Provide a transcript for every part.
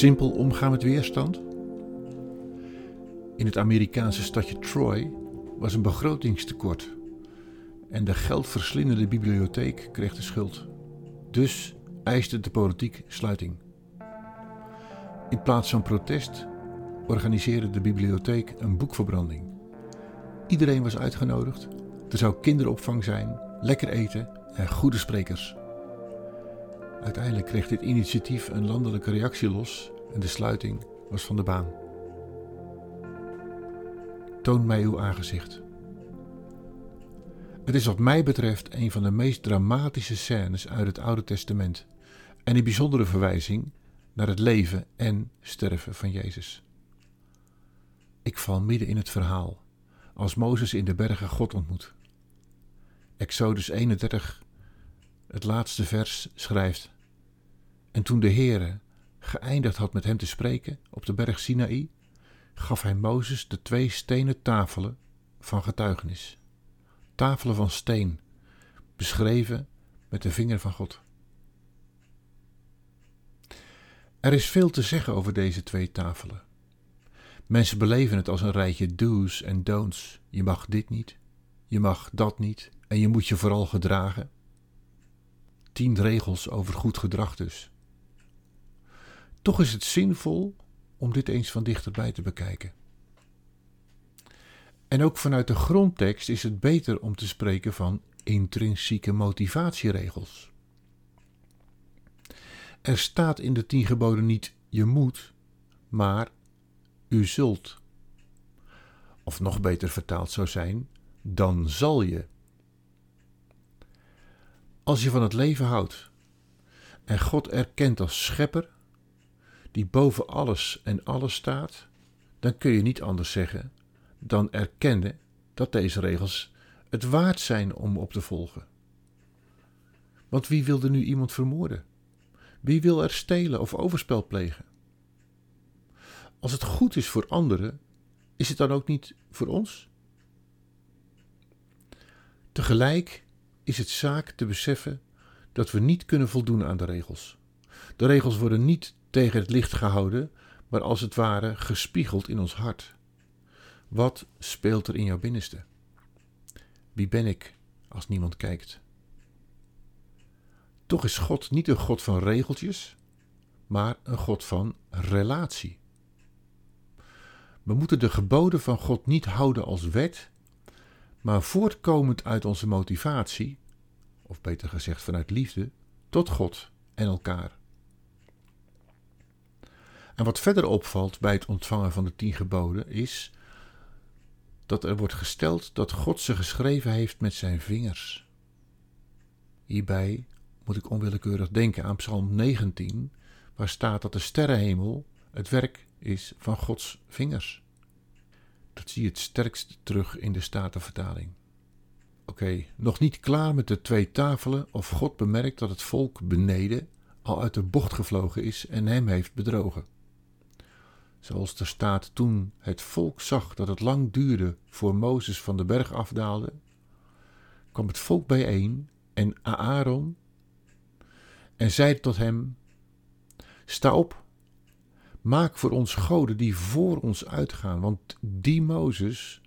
Simpel omgaan met weerstand? In het Amerikaanse stadje Troy was een begrotingstekort en de geldverslindende bibliotheek kreeg de schuld. Dus eiste de politiek sluiting. In plaats van protest organiseerde de bibliotheek een boekverbranding. Iedereen was uitgenodigd. Er zou kinderopvang zijn, lekker eten en goede sprekers. Uiteindelijk kreeg dit initiatief een landelijke reactie los en de sluiting was van de baan. Toon mij uw aangezicht. Het is wat mij betreft een van de meest dramatische scènes uit het Oude Testament en een bijzondere verwijzing naar het leven en sterven van Jezus. Ik val midden in het verhaal als Mozes in de bergen God ontmoet. Exodus 31, het laatste vers, schrijft: En toen de Heere geëindigd had met hem te spreken op de berg Sinaï, gaf hij Mozes de twee stenen tafelen van getuigenis. Tafelen van steen, beschreven met de vinger van God. Er is veel te zeggen over deze twee tafelen. Mensen beleven het als een rijtje do's en don'ts. Je mag dit niet, je mag dat niet en je moet je vooral gedragen. Tien regels over goed gedrag dus. Toch is het zinvol om dit eens van dichterbij te bekijken. En ook vanuit de grondtekst is het beter om te spreken van intrinsieke motivatieregels. Er staat in de tien geboden niet je moet, maar u zult. Of nog beter vertaald zou zijn, dan zal je. Als je van het leven houdt en God erkent als schepper, die boven alles en alles staat, dan kun je niet anders zeggen dan erkennen dat deze regels het waard zijn om op te volgen. Want wie wil er nu iemand vermoorden? Wie wil er stelen of overspel plegen? Als het goed is voor anderen, is het dan ook niet voor ons? Tegelijk is het zaak te beseffen dat we niet kunnen voldoen aan de regels. De regels worden niet tegen het licht gehouden, maar als het ware gespiegeld in ons hart. Wat speelt er in jouw binnenste? Wie ben ik als niemand kijkt? Toch is God niet een God van regeltjes, maar een God van relatie. We moeten de geboden van God niet houden als wet, maar voortkomend uit onze motivatie, of beter gezegd vanuit liefde, tot God en elkaar. En wat verder opvalt bij het ontvangen van de tien geboden is dat er wordt gesteld dat God ze geschreven heeft met zijn vingers. Hierbij moet ik onwillekeurig denken aan Psalm 19, waar staat dat de sterrenhemel het werk is van Gods vingers. Zie het sterkst terug in de Statenvertaling. Oké, nog niet klaar met de twee tafelen of God bemerkt dat het volk beneden al uit de bocht gevlogen is en hem heeft bedrogen. Zoals er staat, toen het volk zag dat het lang duurde voor Mozes van de berg afdaalde, kwam het volk bijeen en Aaron en zei tot hem: Sta op, maak voor ons goden die voor ons uitgaan, want die Mozes,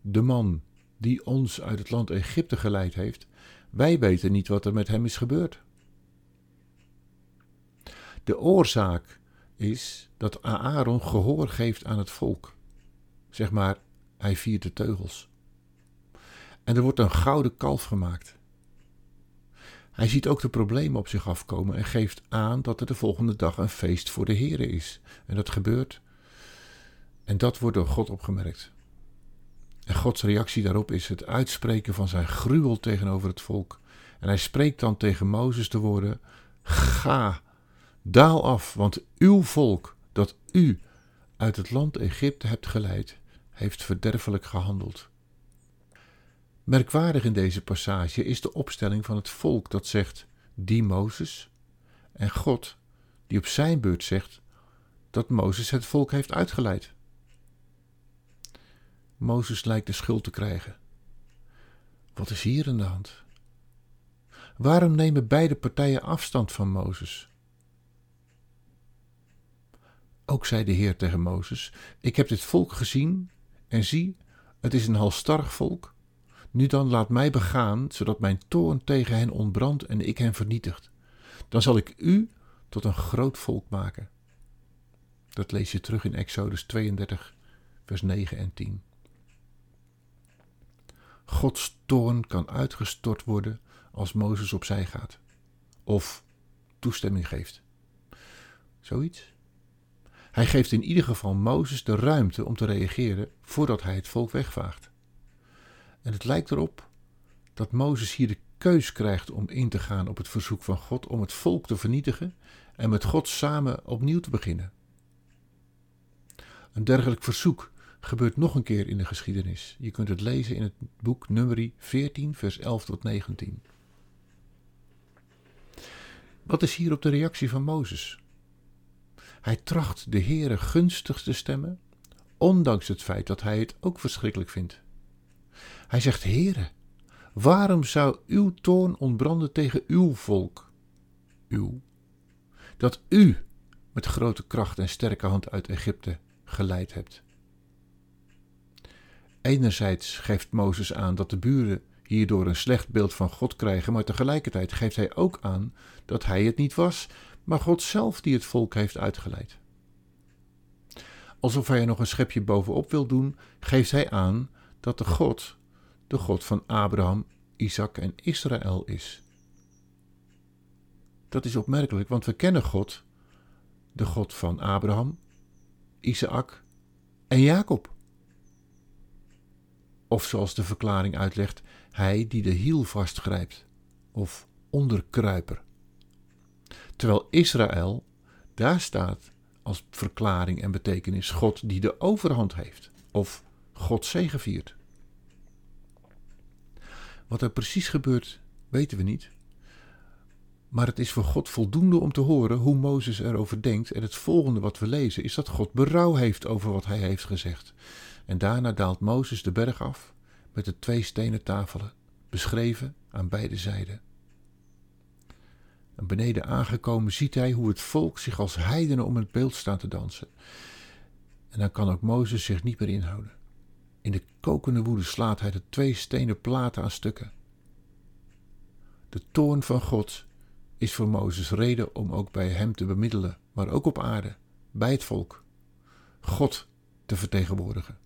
de man die ons uit het land Egypte geleid heeft, wij weten niet wat er met hem is gebeurd. De oorzaak is dat Aaron gehoor geeft aan het volk. Zeg maar, hij viert de teugels. En er wordt een gouden kalf gemaakt. Hij ziet ook de problemen op zich afkomen en geeft aan dat er de volgende dag een feest voor de Here is. En dat gebeurt. En dat wordt door God opgemerkt. En Gods reactie daarop is het uitspreken van zijn gruwel tegenover het volk. En hij spreekt dan tegen Mozes de woorden: Ga, Daal af, want uw volk, dat u uit het land Egypte hebt geleid, heeft verderfelijk gehandeld. Merkwaardig in deze passage is de opstelling van het volk dat zegt die Mozes en God die op zijn beurt zegt dat Mozes het volk heeft uitgeleid. Mozes lijkt de schuld te krijgen. Wat is hier aan de hand? Waarom nemen beide partijen afstand van Mozes? Ook zei de Heer tegen Mozes: Ik heb dit volk gezien, en zie, het is een halstarrig volk. Nu dan laat mij begaan, zodat mijn toorn tegen hen ontbrandt en ik hen vernietigt. Dan zal ik u tot een groot volk maken. Dat lees je terug in Exodus 32, vers 9 en 10. Gods toorn kan uitgestort worden als Mozes opzij gaat of toestemming geeft. Zoiets. Hij geeft in ieder geval Mozes de ruimte om te reageren voordat hij het volk wegvaagt. En het lijkt erop dat Mozes hier de keus krijgt om in te gaan op het verzoek van God om het volk te vernietigen en met God samen opnieuw te beginnen. Een dergelijk verzoek gebeurt nog een keer in de geschiedenis. Je kunt het lezen in het boek Numeri 14, vers 11 tot 19. Wat is hierop de reactie van Mozes? Hij tracht de Heere gunstig te stemmen, ondanks het feit dat hij het ook verschrikkelijk vindt. Hij zegt: Heere, waarom zou uw toorn ontbranden tegen uw volk? Uw. Dat u met grote kracht en sterke hand uit Egypte geleid hebt. Enerzijds geeft Mozes aan dat de buren hierdoor een slecht beeld van God krijgen, maar tegelijkertijd geeft hij ook aan dat hij het niet was, maar God zelf die het volk heeft uitgeleid. Alsof hij er nog een schepje bovenop wil doen, geeft hij aan dat de God de God van Abraham, Isaac en Israël is. Dat is opmerkelijk, want we kennen God, de God van Abraham, Isaac en Jacob. Of zoals de verklaring uitlegt, hij die de hiel vastgrijpt, of onderkruiper. Terwijl Israël, daar staat als verklaring en betekenis God die de overhand heeft, of God zegeviert. Wat er precies gebeurt, weten we niet. Maar het is voor God voldoende om te horen hoe Mozes erover denkt. En het volgende wat we lezen is dat God berouw heeft over wat hij heeft gezegd. En daarna daalt Mozes de berg af met de twee stenen tafelen, beschreven aan beide zijden. En beneden aangekomen ziet hij hoe het volk zich als heidenen om het beeld staat te dansen. En dan kan ook Mozes zich niet meer inhouden. In de kokende woede slaat hij de twee stenen platen aan stukken. De toorn van God is voor Mozes reden om ook bij hem te bemiddelen, maar ook op aarde, bij het volk, God te vertegenwoordigen.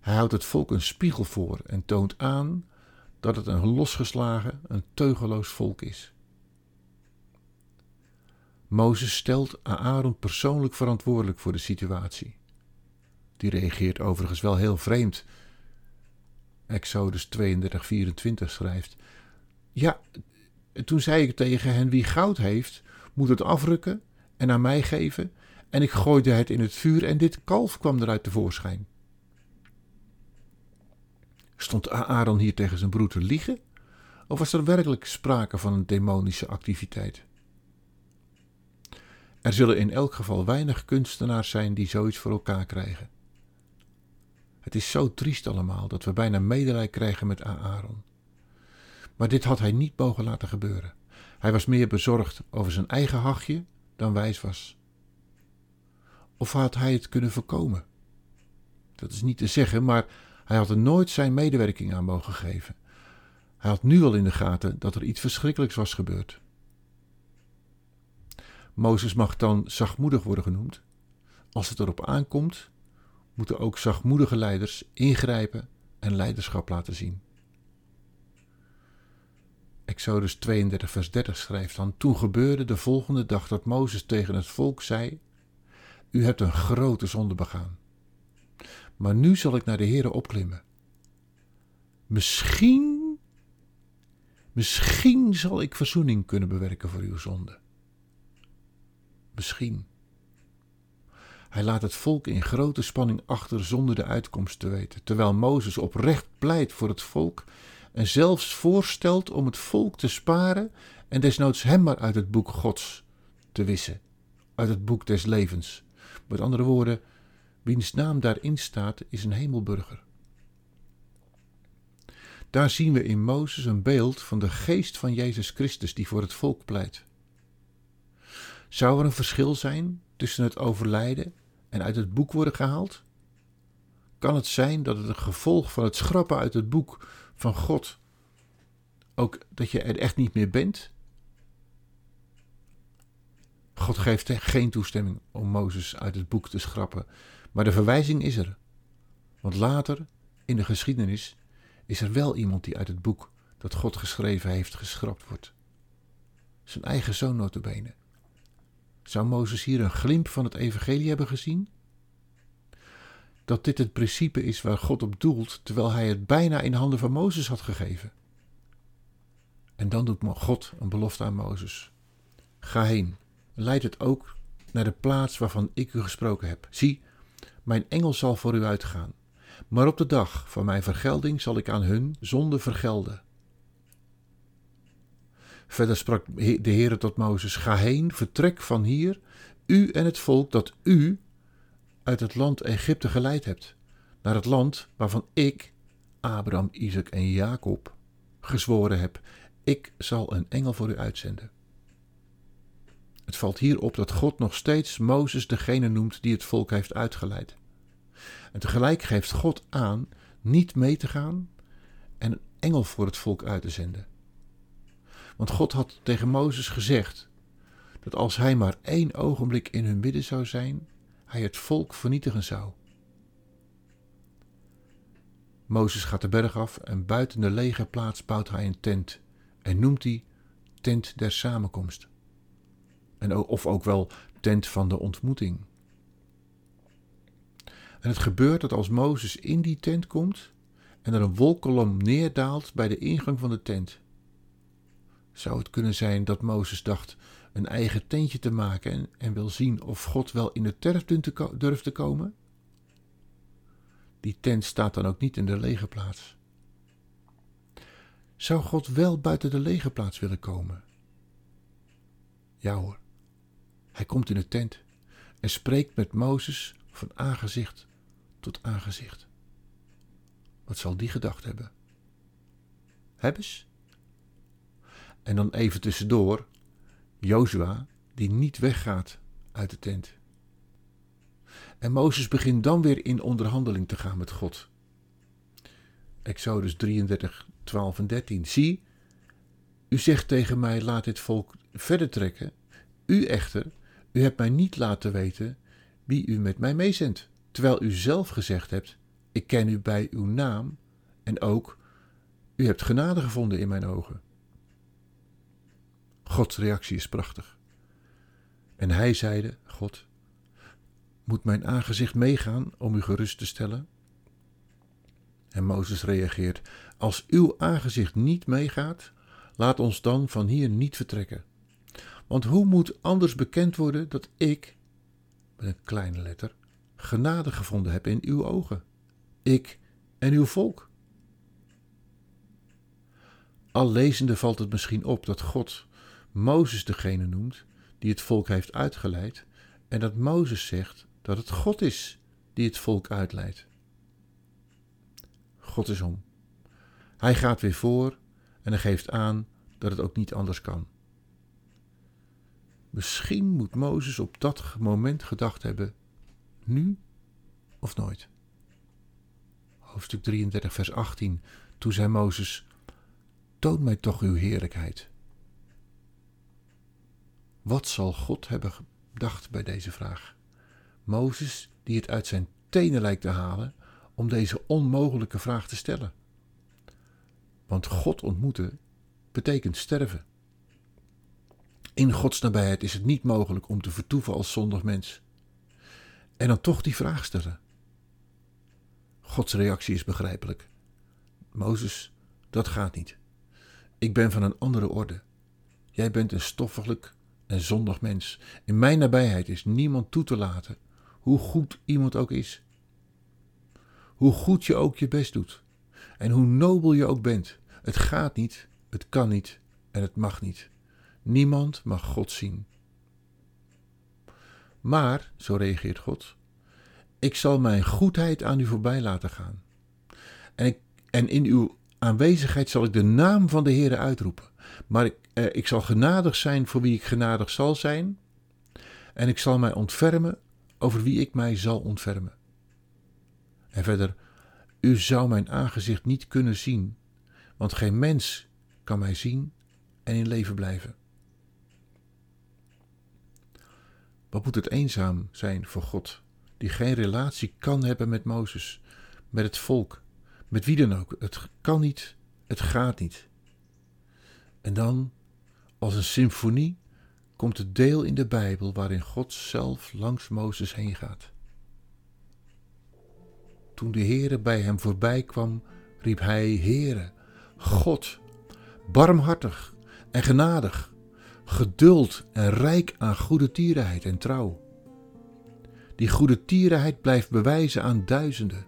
Hij houdt het volk een spiegel voor en toont aan dat het een losgeslagen, een teugeloos volk is. Mozes stelt Aaron persoonlijk verantwoordelijk voor de situatie. Die reageert overigens wel heel vreemd. Exodus 32, 24 schrijft: Ja, toen zei ik tegen hen: Wie goud heeft, moet het afrukken en aan mij geven. En ik gooide het in het vuur en dit kalf kwam eruit tevoorschijn. Stond Aaron hier tegen zijn broer te liegen? Of was er werkelijk sprake van een demonische activiteit? Er zullen in elk geval weinig kunstenaars zijn die zoiets voor elkaar krijgen. Het is zo triest allemaal dat we bijna medelijden krijgen met Aaron. Maar dit had hij niet mogen laten gebeuren. Hij was meer bezorgd over zijn eigen hachje dan wijs was. Of had hij het kunnen voorkomen? Dat is niet te zeggen, maar hij had er nooit zijn medewerking aan mogen geven. Hij had nu al in de gaten dat er iets verschrikkelijks was gebeurd. Mozes mag dan zachtmoedig worden genoemd. Als het erop aankomt, moeten ook zachtmoedige leiders ingrijpen en leiderschap laten zien. Exodus 32, vers 30 schrijft dan: Toen gebeurde de volgende dag dat Mozes tegen het volk zei: U hebt een grote zonde begaan. Maar nu zal ik naar de Heere opklimmen. Misschien, misschien zal ik verzoening kunnen bewerken voor uw zonde. Misschien. Hij laat het volk in grote spanning achter zonder de uitkomst te weten, terwijl Mozes oprecht pleit voor het volk en zelfs voorstelt om het volk te sparen en desnoods hem maar uit het boek Gods te wissen, uit het boek des levens. Met andere woorden, wiens naam daarin staat, is een hemelburger. Daar zien we in Mozes een beeld van de geest van Jezus Christus die voor het volk pleit. Zou er een verschil zijn tussen het overlijden en uit het boek worden gehaald? Kan het zijn dat het een gevolg van het schrappen uit het boek van God ook dat je er echt niet meer bent? God geeft geen toestemming om Mozes uit het boek te schrappen, maar de verwijzing is er. Want later in de geschiedenis is er wel iemand die uit het boek dat God geschreven heeft geschrapt wordt. Zijn eigen zoon notabene. Zou Mozes hier een glimp van het evangelie hebben gezien? Dat dit het principe is waar God op doelt, terwijl hij het bijna in handen van Mozes had gegeven. En dan doet God een belofte aan Mozes. Ga heen, leidt het ook naar de plaats waarvan ik u gesproken heb. Zie, mijn engel zal voor u uitgaan, maar op de dag van mijn vergelding zal ik aan hun zonde vergelden. Verder sprak de Heer tot Mozes: Ga heen, vertrek van hier, u en het volk dat u uit het land Egypte geleid hebt, naar het land waarvan ik, Abraham, Isaac en Jacob, gezworen heb: Ik zal een engel voor u uitzenden. Het valt hier op dat God nog steeds Mozes degene noemt die het volk heeft uitgeleid. En tegelijk geeft God aan niet mee te gaan en een engel voor het volk uit te zenden. Want God had tegen Mozes gezegd dat als hij maar één ogenblik in hun midden zou zijn, hij het volk vernietigen zou. Mozes gaat de berg af en buiten de lege plaats bouwt hij een tent en noemt die tent der samenkomst. En, of ook wel tent van de ontmoeting. En het gebeurt dat als Mozes in die tent komt en er een wolkolom neerdaalt bij de ingang van de tent, zou het kunnen zijn dat Mozes dacht een eigen tentje te maken en, en wil zien of God wel in de terf durft te komen? Die tent staat dan ook niet in de lege plaats. Zou God wel buiten de lege plaats willen komen? Ja hoor, hij komt in de tent en spreekt met Mozes van aangezicht tot aangezicht. Wat zal die gedacht hebben? Hebbes? En dan even tussendoor Jozua die niet weggaat uit de tent. En Mozes begint dan weer in onderhandeling te gaan met God. Exodus 33, 12 en 13. Zie, u zegt tegen mij: laat dit volk verder trekken. U echter, u hebt mij niet laten weten wie u met mij meezendt. Terwijl u zelf gezegd hebt: Ik ken u bij uw naam en ook, u hebt genade gevonden in mijn ogen. Gods reactie is prachtig. En hij zeide: God, moet mijn aangezicht meegaan om u gerust te stellen? En Mozes reageert: Als uw aangezicht niet meegaat, laat ons dan van hier niet vertrekken. Want hoe moet anders bekend worden dat ik, met een kleine letter, genade gevonden heb in uw ogen? Ik en uw volk. Al lezende valt het misschien op dat God Mozes degene noemt die het volk heeft uitgeleid en dat Mozes zegt dat het God is die het volk uitleidt. God is om. Hij gaat weer voor en hij geeft aan dat het ook niet anders kan. Misschien moet Mozes op dat moment gedacht hebben: nu of nooit. Hoofdstuk 33, vers 18. Toen zei Mozes: Toon mij toch uw heerlijkheid. Wat zal God hebben gedacht bij deze vraag? Mozes, die het uit zijn tenen lijkt te halen om deze onmogelijke vraag te stellen. Want God ontmoeten betekent sterven. In Gods nabijheid is het niet mogelijk om te vertoeven als zondig mens. En dan toch die vraag stellen. Gods reactie is begrijpelijk. Mozes, dat gaat niet. Ik ben van een andere orde. Jij bent een stoffelijk en zondig mens. In mijn nabijheid is niemand toe te laten, hoe goed iemand ook is. Hoe goed je ook je best doet. En hoe nobel je ook bent. Het gaat niet, het kan niet en het mag niet. Niemand mag God zien. Maar, zo reageert God, ik zal mijn goedheid aan u voorbij laten gaan. En, en in uw aanwezigheid zal ik de naam van de Heere uitroepen. Maar ik, eh, ik zal genadig zijn voor wie ik genadig zal zijn. En ik zal mij ontfermen over wie ik mij zal ontfermen. En verder, u zou mijn aangezicht niet kunnen zien, want geen mens kan mij zien en in leven blijven. Wat moet het eenzaam zijn voor God, die geen relatie kan hebben met Mozes, met het volk, met wie dan ook. Het kan niet, het gaat niet. En dan, als een symfonie, komt het deel in de Bijbel waarin God zelf langs Mozes heen gaat. Toen de Heere bij hem voorbij kwam, riep hij: Heere, God, barmhartig en genadig, geduld en rijk aan goede tierenheid en trouw. Die goede tierenheid blijft bewijzen aan duizenden,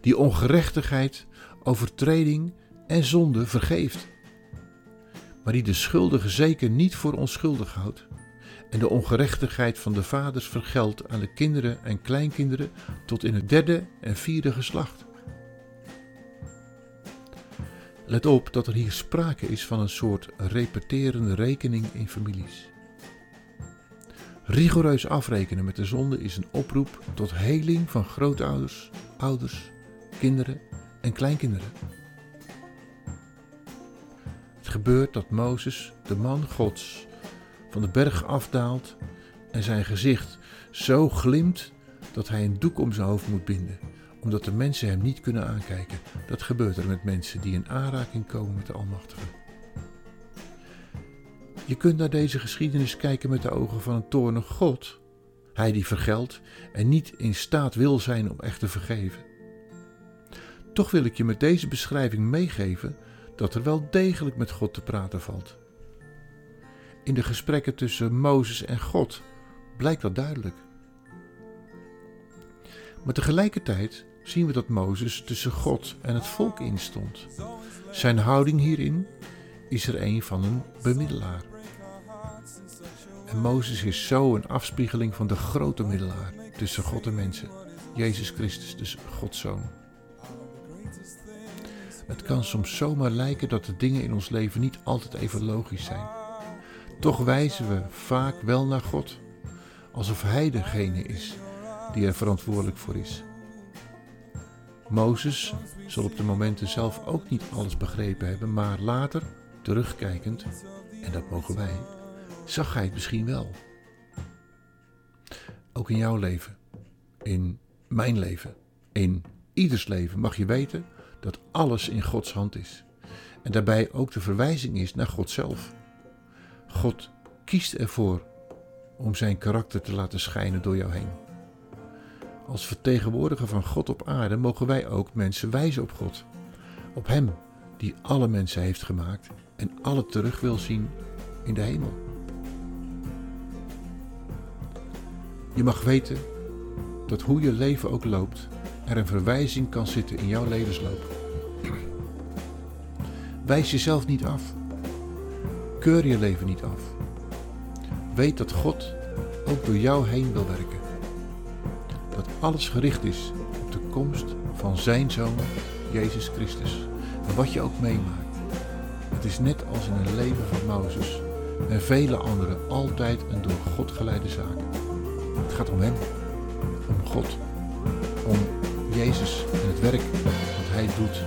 die ongerechtigheid, overtreding en zonde vergeeft, maar die de schuldige zeker niet voor onschuldig houdt en de ongerechtigheid van de vaders vergeldt aan de kinderen en kleinkinderen tot in het derde en vierde geslacht. Let op dat er hier sprake is van een soort repeterende rekening in families. Rigoureus afrekenen met de zonde is een oproep tot heling van grootouders, ouders, kinderen en kleinkinderen. Gebeurt dat Mozes, de man Gods, van de berg afdaalt en zijn gezicht zo glimt dat hij een doek om zijn hoofd moet binden omdat de mensen hem niet kunnen aankijken. Dat gebeurt er met mensen die in aanraking komen met de Almachtige. Je kunt naar deze geschiedenis kijken met de ogen van een toornig God. Hij die vergeldt en niet in staat wil zijn om echt te vergeven. Toch wil ik je met deze beschrijving meegeven dat er wel degelijk met God te praten valt. In de gesprekken tussen Mozes en God blijkt dat duidelijk. Maar tegelijkertijd zien we dat Mozes tussen God en het volk instond. Zijn houding hierin is er een van een bemiddelaar. En Mozes is zo een afspiegeling van de grote middelaar tussen God en mensen, Jezus Christus, dus Gods Zoon. Het kan soms zomaar lijken dat de dingen in ons leven niet altijd even logisch zijn. Toch wijzen we vaak wel naar God, alsof Hij degene is die er verantwoordelijk voor is. Mozes zal op de momenten zelf ook niet alles begrepen hebben, maar later, terugkijkend, en dat mogen wij, zag hij het misschien wel. Ook in jouw leven, in mijn leven, in ieders leven mag je weten dat alles in Gods hand is. En daarbij ook de verwijzing is naar God zelf. God kiest ervoor om zijn karakter te laten schijnen door jou heen. Als vertegenwoordiger van God op aarde mogen wij ook mensen wijzen op God. Op Hem die alle mensen heeft gemaakt en alle terug wil zien in de hemel. Je mag weten dat hoe je leven ook loopt, er een verwijzing kan zitten in jouw levensloop. Wijs jezelf niet af. Keur je leven niet af. Weet dat God ook door jou heen wil werken dat alles gericht is op de komst van zijn zoon, Jezus Christus. En wat je ook meemaakt. Het is net als in een leven van Mozes en vele anderen altijd een door God geleide zaak. Het gaat om Hem, om God, Jezus en het werk dat Hij doet